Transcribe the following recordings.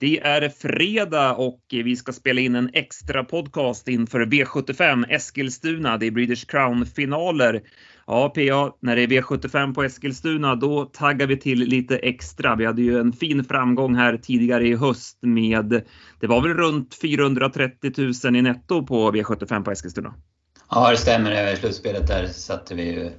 Det är fredag och vi ska spela in en extra podcast inför V75 Eskilstuna. Det är British Crown-finaler. Ja, PA, när det är V75 på Eskilstuna, då taggar vi till lite extra. Vi hade ju en fin framgång här tidigare i höst med, det var väl runt 430 000 i netto på V75 på Eskilstuna. Ja, det stämmer. I slutspelet där satte vi ju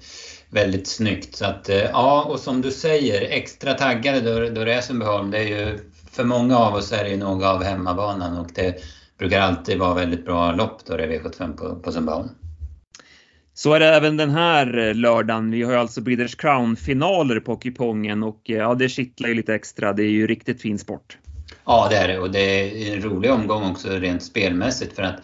väldigt snyggt. Så att, eh, ja, och som du säger, extra taggade då, då det är Sundbyholm. Det är ju för många av oss är det ju något av hemmabanan och det brukar alltid vara väldigt bra lopp då det är V75 på, på Sundbyholm. Så är det även den här lördagen. Vi har ju alltså Breeders Crown-finaler på kupongen och ja, det kittlar ju lite extra. Det är ju riktigt fin sport. Ja, det är det och det är en rolig omgång också rent spelmässigt för att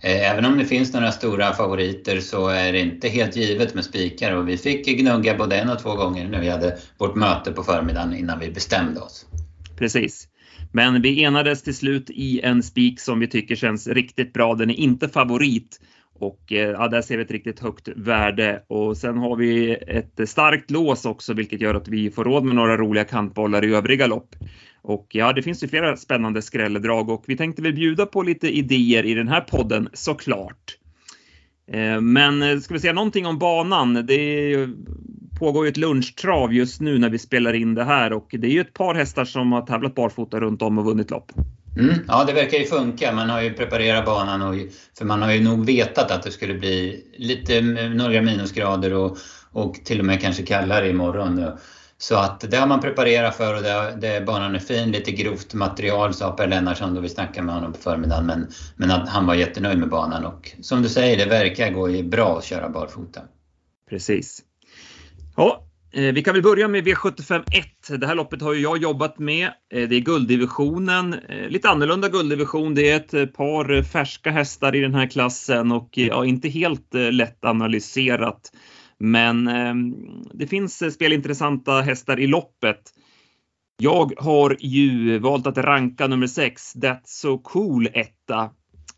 eh, även om det finns några stora favoriter så är det inte helt givet med spikar och vi fick gnugga både en och två gånger när vi hade vårt möte på förmiddagen innan vi bestämde oss. Precis. Men vi enades till slut i en spik som vi tycker känns riktigt bra. Den är inte favorit och eh, ja, där ser vi ett riktigt högt värde och sen har vi ett starkt lås också, vilket gör att vi får råd med några roliga kantbollar i övriga lopp. Och ja, det finns ju flera spännande skrälldrag och vi tänkte väl bjuda på lite idéer i den här podden såklart. Eh, men eh, ska vi säga någonting om banan? Det pågår ju ett lunchtrav just nu när vi spelar in det här och det är ju ett par hästar som har tävlat barfota runt om och vunnit lopp. Mm, ja, det verkar ju funka. Man har ju preparerat banan och, för man har ju nog vetat att det skulle bli lite mm, några minusgrader och, och till och med kanske kallare imorgon. Så att det har man preparerat för och det, det, banan är fin, lite grovt material sa Per Lennartsson då vi snackade med honom på förmiddagen. Men, men att han var jättenöjd med banan och som du säger, det verkar gå bra att köra barfota. Precis. Ja, eh, vi kan väl börja med V75 1. Det här loppet har ju jag jobbat med. Eh, det är gulddivisionen, eh, lite annorlunda gulddivision. Det är ett par färska hästar i den här klassen och ja, inte helt lätt analyserat. Men ehm, det finns eh, spelintressanta hästar i loppet. Jag har ju valt att ranka nummer 6, That's So Cool etta.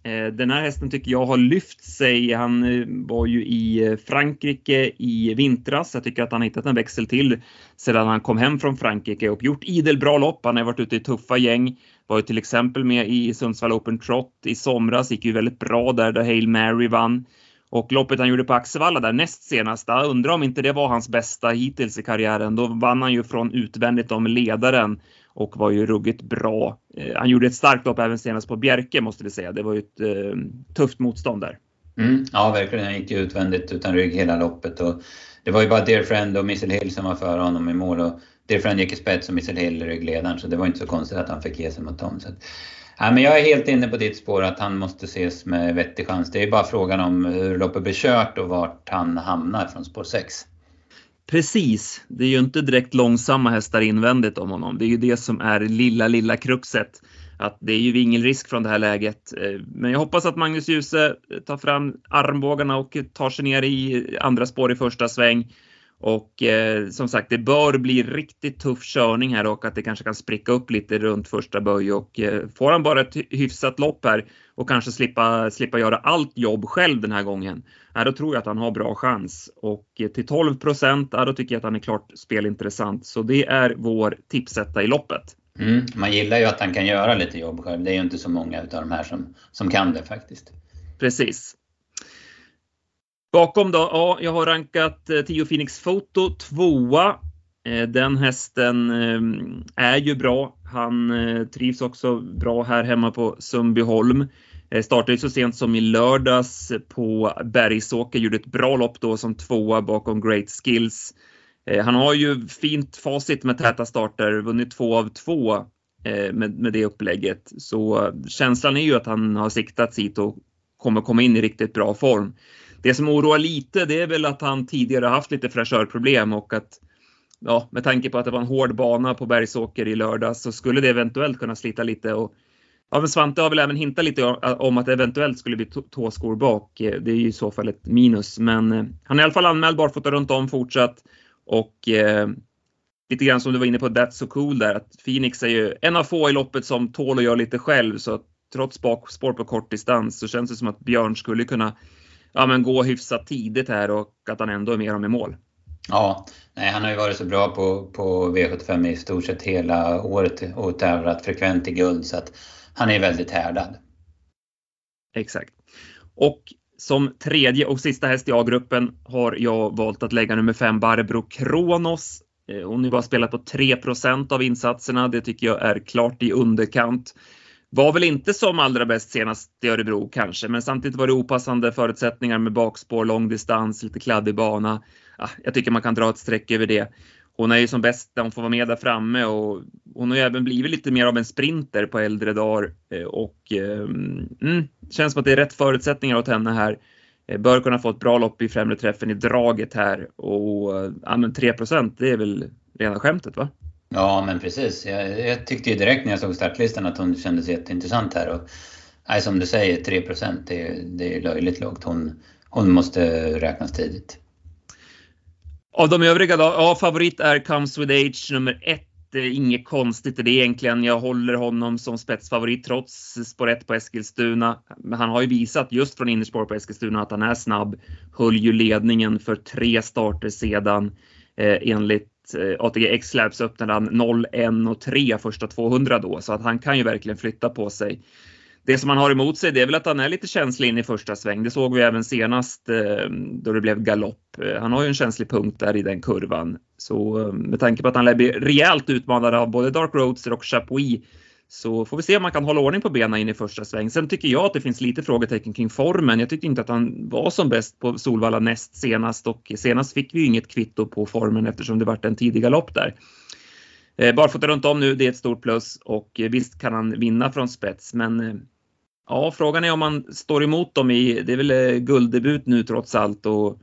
Eh, den här hästen tycker jag har lyft sig. Han eh, var ju i Frankrike i vintras. Jag tycker att han hittat en växel till sedan han kom hem från Frankrike och gjort idel bra lopp. Han har varit ute i tuffa gäng. Var ju till exempel med i Sundsvall Open Trot i somras. Gick ju väldigt bra där, där Hail Mary vann. Och loppet han gjorde på Axevalla där näst senast, undrar om inte det var hans bästa hittills i karriären. Då vann han ju från utvändigt om ledaren och var ju ruggigt bra. Eh, han gjorde ett starkt lopp även senast på Bjerke måste vi säga. Det var ju ett eh, tufft motstånd där. Mm, ja, verkligen. Han gick ju utvändigt utan rygg hela loppet. Och det var ju bara Dear Friend och Missile Hill som var före honom i mål. Och Dear Friend gick i spets och Missel Hill ryggledaren, så det var inte så konstigt att han fick ge sig mot dem. Så att, ja, men jag är helt inne på ditt spår att han måste ses med vettig chans. Det är bara frågan om hur loppet blir kört och vart han hamnar från spår 6. Precis, det är ju inte direkt långsamma hästar invändigt om honom. Det är ju det som är lilla, lilla kruxet. Att det är ju ingen risk från det här läget. Eh, men jag hoppas att Magnus Djuse tar fram armbågarna och tar sig ner i andra spår i första sväng. Och eh, som sagt, det bör bli riktigt tuff körning här och att det kanske kan spricka upp lite runt första böj och eh, får han bara ett hyfsat lopp här och kanske slippa, slippa göra allt jobb själv den här gången, ja, då tror jag att han har bra chans. Och eh, till 12 procent, ja, då tycker jag att han är klart spelintressant. Så det är vår tipsetta i loppet. Mm, man gillar ju att han kan göra lite jobb själv. Det är ju inte så många av de här som, som kan det faktiskt. Precis. Bakom då, ja, jag har rankat eh, Tio Phoenix Foto tvåa. Eh, den hästen eh, är ju bra. Han trivs också bra här hemma på Sundbyholm. Startade så sent som i lördags på Bergsåker, gjorde ett bra lopp då som tvåa bakom Great Skills. Han har ju fint facit med täta starter, vunnit två av två med, med det upplägget. Så känslan är ju att han har siktat hit och kommer komma in i riktigt bra form. Det som oroar lite det är väl att han tidigare haft lite fräschörproblem och att ja, med tanke på att det var en hård bana på Bergsåker i lördags så skulle det eventuellt kunna slita lite. Och Ja, men Svante har väl även hintat lite om att det eventuellt skulle bli tåskor bak. Det är ju i så fall ett minus, men eh, han är i alla fall anmäld barfota runt om fortsatt. Och eh, lite grann som du var inne på, That's so cool där, att Phoenix är ju en av få i loppet som tål att göra lite själv, så trots bakspår på kort distans så känns det som att Björn skulle kunna ja, men gå hyfsat tidigt här och att han ändå är med dem i mål. Ja, nej, han har ju varit så bra på, på V75 i stort sett hela året och tävlat frekvent i guld så att han är väldigt härdad. Exakt. Och som tredje och sista häst i A-gruppen har jag valt att lägga nummer fem Barbro Kronos. Eh, hon har bara spelat på 3% av insatserna. Det tycker jag är klart i underkant. Var väl inte som allra bäst senast i Örebro kanske, men samtidigt var det opassande förutsättningar med bakspår, lång distans, lite kladdig bana. Ja, jag tycker man kan dra ett streck över det. Hon är ju som bäst när hon får vara med där framme och hon har ju även blivit lite mer av en sprinter på äldre dagar eh, och eh, mm, känns som att det är rätt förutsättningar åt henne här. Eh, bör kunna få ett bra lopp i främre träffen i draget här och ja, men 3 det är väl rena skämtet va? Ja, men precis. Jag, jag, tyckte ju direkt när jag såg startlistan att hon kändes jätteintressant här. Och, nej, som du säger, 3 det, det är löjligt lågt. Hon, hon måste räknas tidigt. Av de övriga då? Ja, favorit är Comes With Age nummer ett. Inget konstigt i det egentligen. Jag håller honom som spetsfavorit trots spår 1 på Eskilstuna. Men han har ju visat just från innerspår på Eskilstuna att han är snabb. Höll ju ledningen för tre starter sedan eh, enligt ATG X-Labs öppnade han 0, 1 och 3 första 200 då, så att han kan ju verkligen flytta på sig. Det som han har emot sig det är väl att han är lite känslig in i första sväng. Det såg vi även senast eh, då det blev galopp. Eh, han har ju en känslig punkt där i den kurvan. Så eh, med tanke på att han lär bli rejält utmanad av både Dark Roadster och Chapuis så får vi se om man kan hålla ordning på benen in i första sväng. Sen tycker jag att det finns lite frågetecken kring formen. Jag tyckte inte att han var som bäst på Solvalla näst senast och senast fick vi inget kvitto på formen eftersom det vart en tidig galopp där. Eh, barfota runt om nu, det är ett stort plus och eh, visst kan han vinna från spets men eh, ja, frågan är om han står emot dem i, det är väl gulddebut nu trots allt och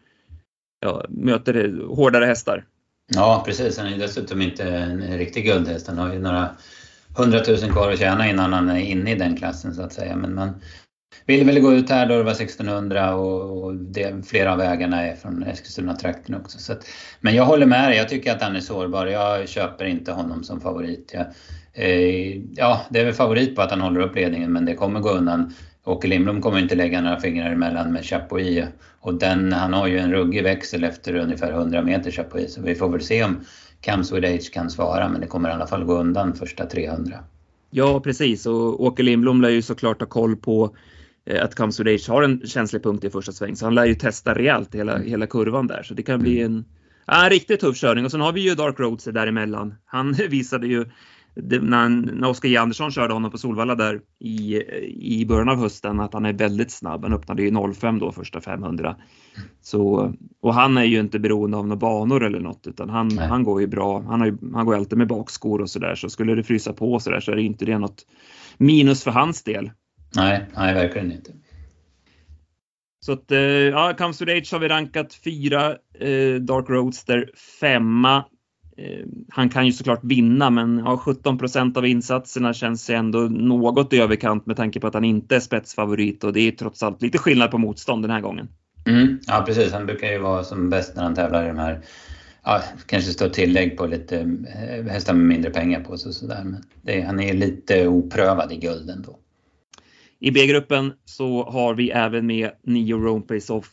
ja, möter hårdare hästar. Ja, precis. Han är dessutom inte en riktig guldhäst. Han har ju några 100 000 kvar att tjäna innan han är inne i den klassen så att säga. Men man ville väl gå ut här då det var 1600 och, och det, flera av vägarna är från Eskilstuna-trakten också. Så att, men jag håller med dig, jag tycker att han är sårbar. Jag köper inte honom som favorit. Jag, eh, ja, det är väl favorit på att han håller upp ledningen men det kommer gå undan. Åke Lindblom kommer inte lägga några fingrar emellan med Chapuis. Och den, han har ju en ruggig växel efter ungefär 100 meter Chapuis. Så vi får väl se om Comes with age kan svara, men det kommer i alla fall gå undan första 300. Ja, precis. Och Åke Lindblom lär ju såklart ha koll på eh, att Comes with age har en känslig punkt i första sväng, så han lär ju testa rejält hela, mm. hela kurvan där. Så det kan bli mm. en, ja, en riktigt tuff körning. Och sen har vi ju Dark Roads däremellan. Han visade ju det, när, när Oskar J Andersson körde honom på Solvalla där i, i början av hösten att han är väldigt snabb. Han öppnade ju 05 då första 500. Så, och han är ju inte beroende av några banor eller något utan han, han går ju bra. Han, har ju, han går alltid med bakskor och sådär så skulle det frysa på så där så är det inte det något minus för hans del. Nej, nej verkligen inte. Så att, eh, ja, Comes to Age har vi rankat fyra, eh, Dark Roadster femma, Eh, han kan ju såklart vinna men ja, 17% av insatserna känns ändå något i överkant med tanke på att han inte är spetsfavorit och det är trots allt lite skillnad på motstånd den här gången. Mm, ja precis, han brukar ju vara som bäst när han tävlar i de här Ja, kanske står tillägg på lite eh, hästar med mindre pengar på sig och sådär. Men det, han är lite oprövad i gulden då. I B-gruppen så har vi även med nio Rome Pace Off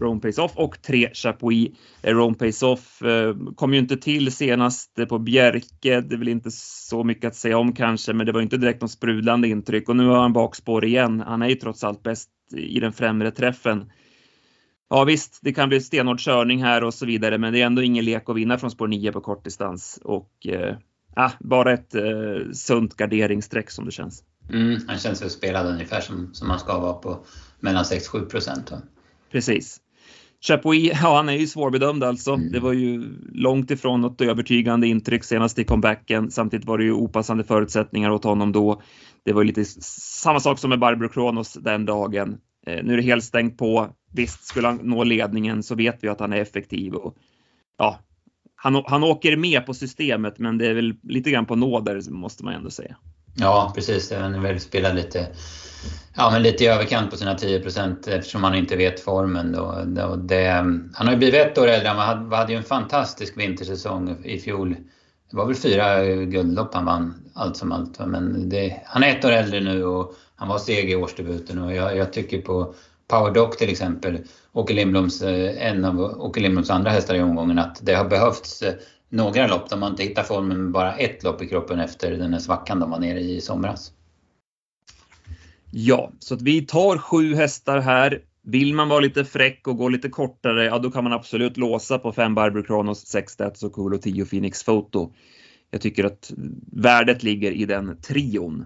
Rome Pace Off och tre Chapuis. Eh, Rome Pace Off eh, kom ju inte till senast på Bjerke. Det är väl inte så mycket att säga om kanske, men det var inte direkt något sprudlande intryck och nu har han bakspår igen. Han är ju trots allt bäst i den främre träffen. Ja visst, det kan bli stenhård körning här och så vidare, men det är ändå ingen lek att vinna från spår 9 på kortdistans och eh, ah, bara ett eh, sunt garderingsstreck som det känns. Mm, han känns väl spelad ungefär som, som han ska vara på mellan 6-7 procent. Precis. Chapuis, ja han är ju svårbedömd alltså. Mm. Det var ju långt ifrån något övertygande intryck senast i comebacken. Samtidigt var det ju opassande förutsättningar åt honom då. Det var lite samma sak som med Barbro Kronos den dagen. Eh, nu är det helt stängt på. Visst, skulle han nå ledningen så vet vi att han är effektiv. Och, ja, han, han åker med på systemet men det är väl lite grann på nåder måste man ändå säga. Ja precis, han vill spela lite Ja, men lite i överkant på sina 10% eftersom han inte vet formen. Då. Det, han har ju blivit ett år äldre. Han hade, hade ju en fantastisk vintersäsong i fjol. Det var väl fyra guldlopp han vann, allt som allt. Men det, han är ett år äldre nu och han var seg i årsdebuten och jag, jag tycker på, Power Dock till exempel, Åke Lindbloms, eh, en av Åke Lindbloms andra hästar i omgången, att det har behövts eh, några lopp där man inte hittar formen med bara ett lopp i kroppen efter den här svackan de var nere i i somras. Ja, så att vi tar sju hästar här. Vill man vara lite fräck och gå lite kortare, ja då kan man absolut låsa på 5 Barbro Kronos, 6 Stats och Cool och 10 Phoenix Photo. Jag tycker att värdet ligger i den trion.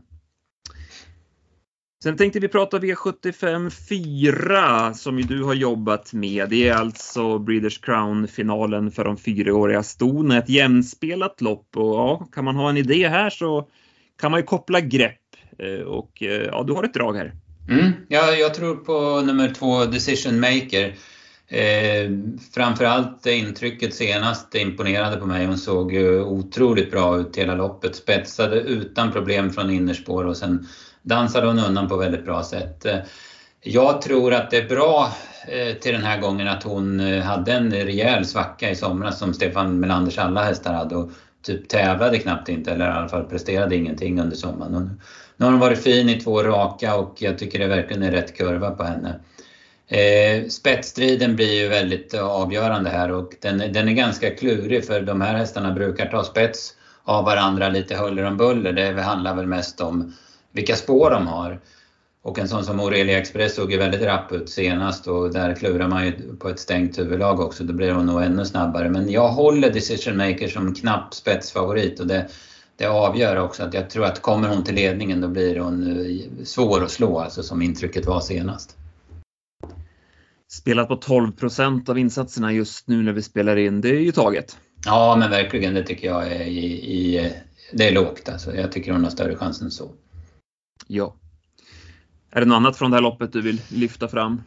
Sen tänkte vi prata V75 4 som ju du har jobbat med. Det är alltså Breeders Crown-finalen för de fyraåriga stona. Ett jämspelat lopp och ja, kan man ha en idé här så kan man ju koppla grepp eh, och eh, ja, du har ett drag här. Mm, ja, jag tror på nummer två, Decision Maker. Eh, framförallt intrycket senast imponerade på mig. Hon såg ju otroligt bra ut hela loppet. Spetsade utan problem från innerspår och sen dansade hon undan på väldigt bra sätt. Eh, jag tror att det är bra eh, till den här gången att hon eh, hade en rejäl svacka i somras som Stefan Melanders alla hästar hade och typ tävlade knappt inte eller i alla fall presterade ingenting under sommaren. Nu har hon varit fin i två raka och jag tycker det verkligen är rätt kurva på henne. Eh, spetsstriden blir ju väldigt avgörande här och den, den är ganska klurig för de här hästarna brukar ta spets av varandra lite huller om buller. Det handlar väl mest om vilka spår de har. Och en sån som Aurelia Express såg ju väldigt rapp ut senast och där klurar man ju på ett stängt huvudlag också. Då blir hon nog ännu snabbare. Men jag håller Decision Maker som knapp spetsfavorit och det, det avgör också att jag tror att kommer hon till ledningen då blir hon eh, svår att slå, alltså som intrycket var senast. Spelat på 12% av insatserna just nu när vi spelar in, det är ju taget. Ja men verkligen, det tycker jag är, i, i, det är lågt alltså. Jag tycker hon har större chans än så. Ja. Är det något annat från det här loppet du vill lyfta fram?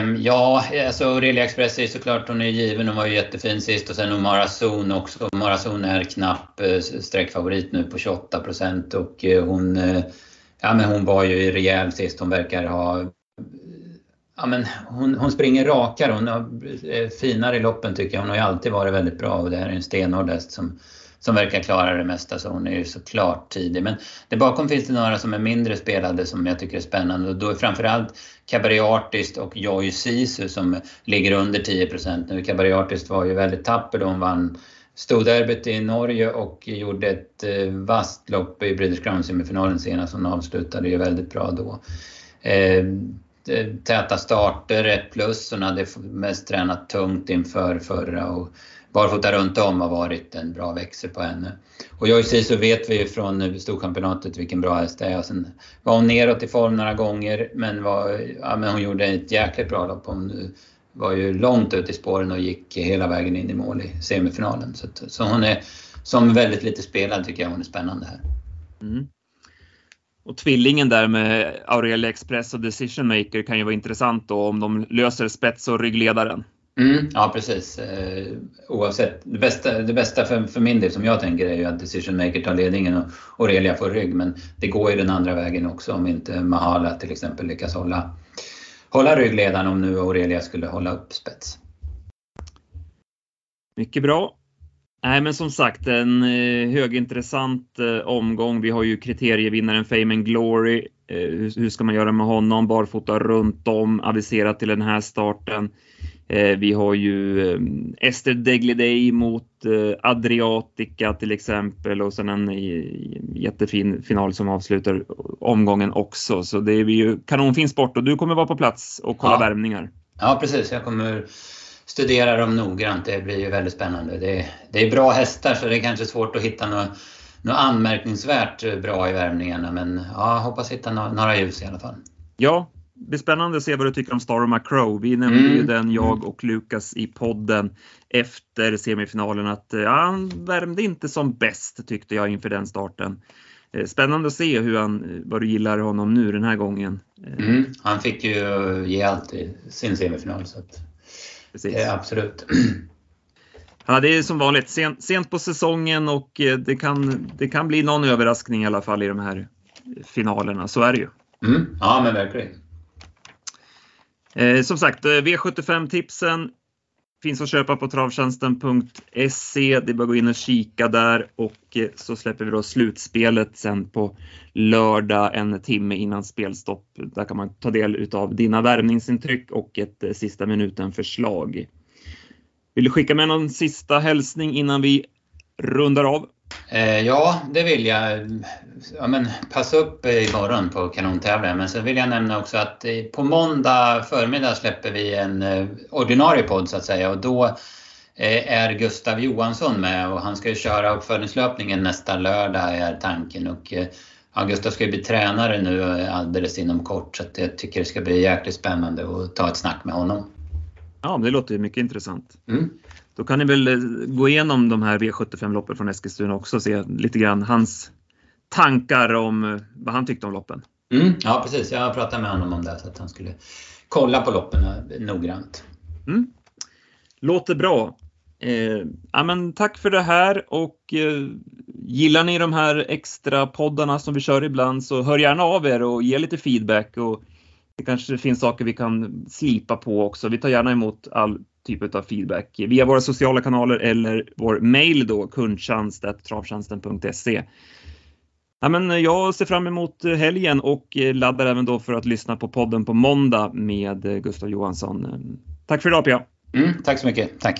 Um, ja, alltså Aurelia Express är såklart, hon är given. Hon var ju jättefin sist och sen Omara Zon också. Omara Zon är knapp eh, streckfavorit nu på 28 procent och eh, hon, eh, ja, men hon var ju rejäl sist. Hon verkar ha Ja, men hon, hon springer rakare, hon är finare i loppen tycker jag. Hon har ju alltid varit väldigt bra och det här är en stenhård häst som som verkar klara det mesta så hon är ju såklart tidig. Men där bakom finns det några som är mindre spelade som jag tycker är spännande och då är framförallt Cabaret Artist och Joy Sisu som ligger under 10% nu. Cabaret Artist var ju väldigt tapper då hon vann Storderbyt i Norge och gjorde ett eh, vasst lopp i British Crown semifinalen senast. Hon avslutade ju väldigt bra då. Eh, Eh, täta starter, 1 plus. Hon hade mest tränat tungt inför förra och barfota runt om har varit en bra växel på henne. Och Joyce så vet vi ju från Storchampionatet vilken bra häst det är. Sen var hon neråt i form några gånger men, var, ja, men hon gjorde ett jäkligt bra lopp. Hon eh, var ju långt ut i spåren och gick hela vägen in i mål i semifinalen. Så, så hon är som väldigt lite spelad tycker jag hon är spännande här. Mm. Och tvillingen där med Aurelia Express och Decision Maker kan ju vara intressant då om de löser spets och ryggledaren. Mm, ja precis. Eh, oavsett. Det bästa, det bästa för, för min del som jag tänker är ju att Decision Maker tar ledningen och Aurelia får rygg. Men det går ju den andra vägen också om inte Mahala till exempel lyckas hålla, hålla ryggledaren om nu Aurelia skulle hålla upp spets. Mycket bra. Nej men som sagt en eh, högintressant eh, omgång. Vi har ju kriterievinnaren Fame and Glory. Eh, hur, ska man göra med honom? Barfota runt om, aviserat till den här starten. Vi har ju Ester Degliday mot Adriatica till exempel och sen en jättefin final som avslutar omgången också. Så det är ju kanonfin sport och du kommer vara på plats och kolla ja. värmningar. Ja precis, jag kommer studera dem noggrant. Det blir ju väldigt spännande. Det är, det är bra hästar så det är kanske svårt att hitta något, något anmärkningsvärt bra i värmningarna men ja, hoppas hitta några ljus i alla fall. Ja, det blir spännande att se vad du tycker om Star McCrow. Vi nämnde mm. ju den, jag och Lukas i podden efter semifinalen att ja, han värmde inte som bäst tyckte jag inför den starten. Eh, spännande att se hur han, vad du gillar honom nu den här gången. Eh, mm. Han fick ju ge allt i sin semifinal. Så att, Precis. Eh, absolut. Ja, det är som vanligt sent, sent på säsongen och eh, det kan, det kan bli någon överraskning i alla fall i de här finalerna. Så är det ju. Mm. Ja, men verkligen. Eh, som sagt, eh, V75-tipsen finns att köpa på travtjänsten.se. Det är bara att gå in och kika där och eh, så släpper vi då slutspelet sen på lördag en timme innan spelstopp. Där kan man ta del utav dina värvningsintryck och ett eh, sista minuten förslag. Vill du skicka med någon sista hälsning innan vi rundar av? Eh, ja, det vill jag. Ja, men passa upp imorgon på kanontävlingen. Men så vill jag nämna också att på måndag förmiddag släpper vi en eh, ordinarie podd så att säga. Och då eh, är Gustav Johansson med och han ska ju köra uppföljningslöpningen nästa lördag är tanken. Och, ja, Gustav ska ju bli tränare nu alldeles inom kort så jag tycker det ska bli jäkligt spännande att ta ett snack med honom. Ja, det låter ju mycket intressant. Mm. Då kan ni väl eh, gå igenom de här V75-loppen från Eskilstuna också och se lite grann hans tankar om eh, vad han tyckte om loppen. Mm, ja precis, jag pratade med honom om det så att han skulle kolla på loppen noggrant. Mm. Låter bra. Eh, ja, men tack för det här och eh, gillar ni de här extra poddarna som vi kör ibland så hör gärna av er och ge lite feedback och det kanske finns saker vi kan slipa på också. Vi tar gärna emot all typ av feedback via våra sociala kanaler eller vår mail då kundtjänst.travtjänsten.se. Ja, men eh, jag ser fram emot eh, helgen och eh, laddar även då för att lyssna på podden på måndag med Gustav Johansson. Tack för idag Pia! Mm, tack så mycket, tack!